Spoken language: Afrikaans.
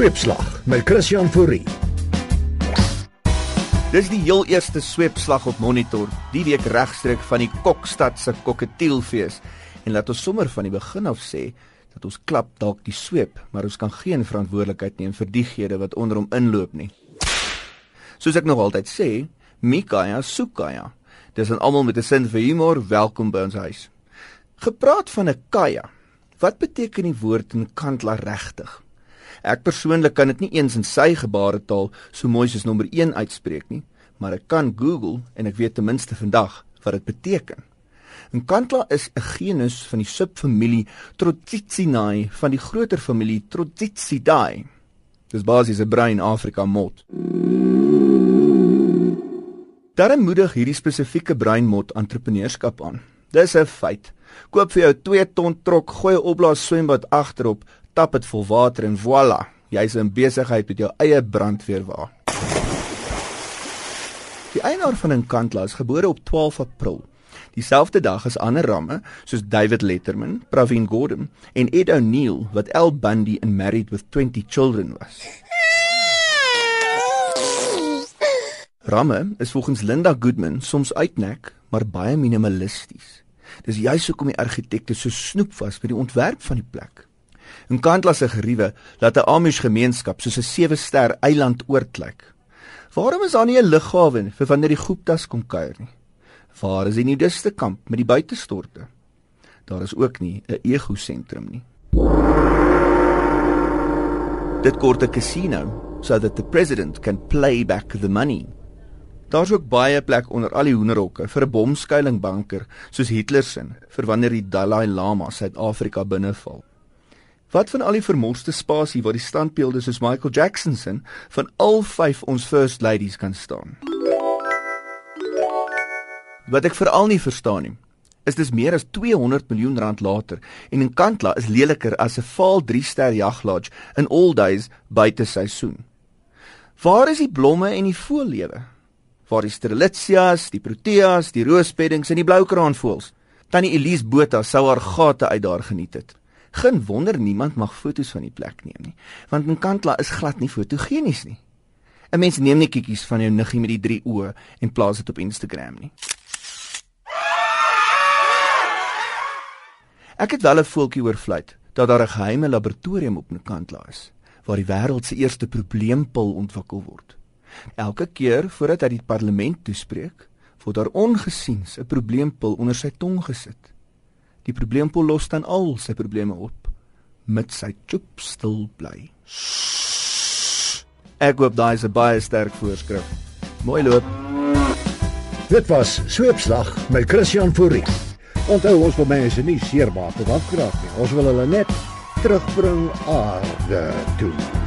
Sweepslag met Christian Fourie. Dis die heel eerste sweepslag op monitor, die week regstreek van die Kokstad se Kokketielfees. En laat ons sommer van die begin af sê dat ons klap dalk die sweep, maar ons kan geen verantwoordelikheid neem vir diegene wat onder hom inloop nie. Soos ek nog altyd sê, Mikaya Sukaya. Dis aan almal met 'n sin vir humor, welkom by ons huis. Gepraat van 'n kaya. Wat beteken die woord in Kantla regtig? Ek persoonlik kan dit nie eens in sy gebaretaal so mooi soos nommer 1 uitspreek nie, maar ek kan Google en ek weet ten minste vandag wat dit beteken. Nkantla is 'n genus van die subfamilie Trotsitsinae van die groter familie Trotsitsidae. Dis basies 'n bruin Afrika mot. Daarom moedig hierdie spesifieke bruin mot entrepreneurskap aan. Dis 'n feit. Koop vir jou 2 ton trok, gooi 'n opblaas swembad agterop, tap dit vol water en voilà, jy's in besigheid met jou eie brandweerwa. Die eienaar van Enkantla is gebore op 12 April. Dieselfde dag as ander ramme soos David Letterman, Pravin Gordhan en Ed O'Neill wat Al Bundy in Married with 20 Children was. Ramme is volgens Linda Goodman soms uitnek, maar baie minimalisties. Dis juist hoekom die argitekte so snoep was by die ontwerp van die plek. In Kantla se geriewe laat 'n Amish gemeenskap soos 'n sewe-ster eiland oorklik. Waarom is daar nie 'n lughawe vir wanneer die Guptas kom kuier nie? Waar is die nudiste kamp met die buitestorte? Daar is ook nie 'n ego-sentrum nie. Dit kort 'n casino so that the president can play back the money. Daar's ook baie plek onder al die hoenderhokke vir 'n bomskuilingbanker soos Hitler se vir wanneer die Dalai Lama Suid-Afrika binneval. Wat van al die vermoste spasie waar die standbeelde soos Michael Jackson se van al vyf ons first ladies kan staan? Wat ek veral nie verstaan nie, is dis meer as 200 miljoen rand later en in Kantla is leliker as 'n vaal 3-ster jaglodge in all days buite seisoen. Waar is die blomme en die voëllewe? Waar is Strelitzias, die Proteas, die roosbeddings en die bloukraanvoëls? Tannie Elise Botha sou haar gate uit daar geniet het. Geen wonder niemand mag foto's van die plek neem nie, want Nkantla is glad nie fotogenies nie. 'n Mens neem nie kikkies van jou niggie met die drie oë en plaas dit op Instagram nie. Ek het wel 'n voeltjie oorvluit dat daar 'n geheime laboratorium op Nkantla is waar die wêreld se eerste probleempil ontwikkel word. Elke keer voordat hy die parlement toespreek, word daar ongesiens 'n probleempil onder sy tong gesit. Die probleempol los dan al sy probleme op met sy chop stil bly. Ek hoop daai is 'n baie sterk voorskrif. Mooi loop. Dit was Sweepslag met Christian Fourie. Onthou ons wil mense nie seermaak of afkraak nie. Ons wil hulle net terugbring aarde toe.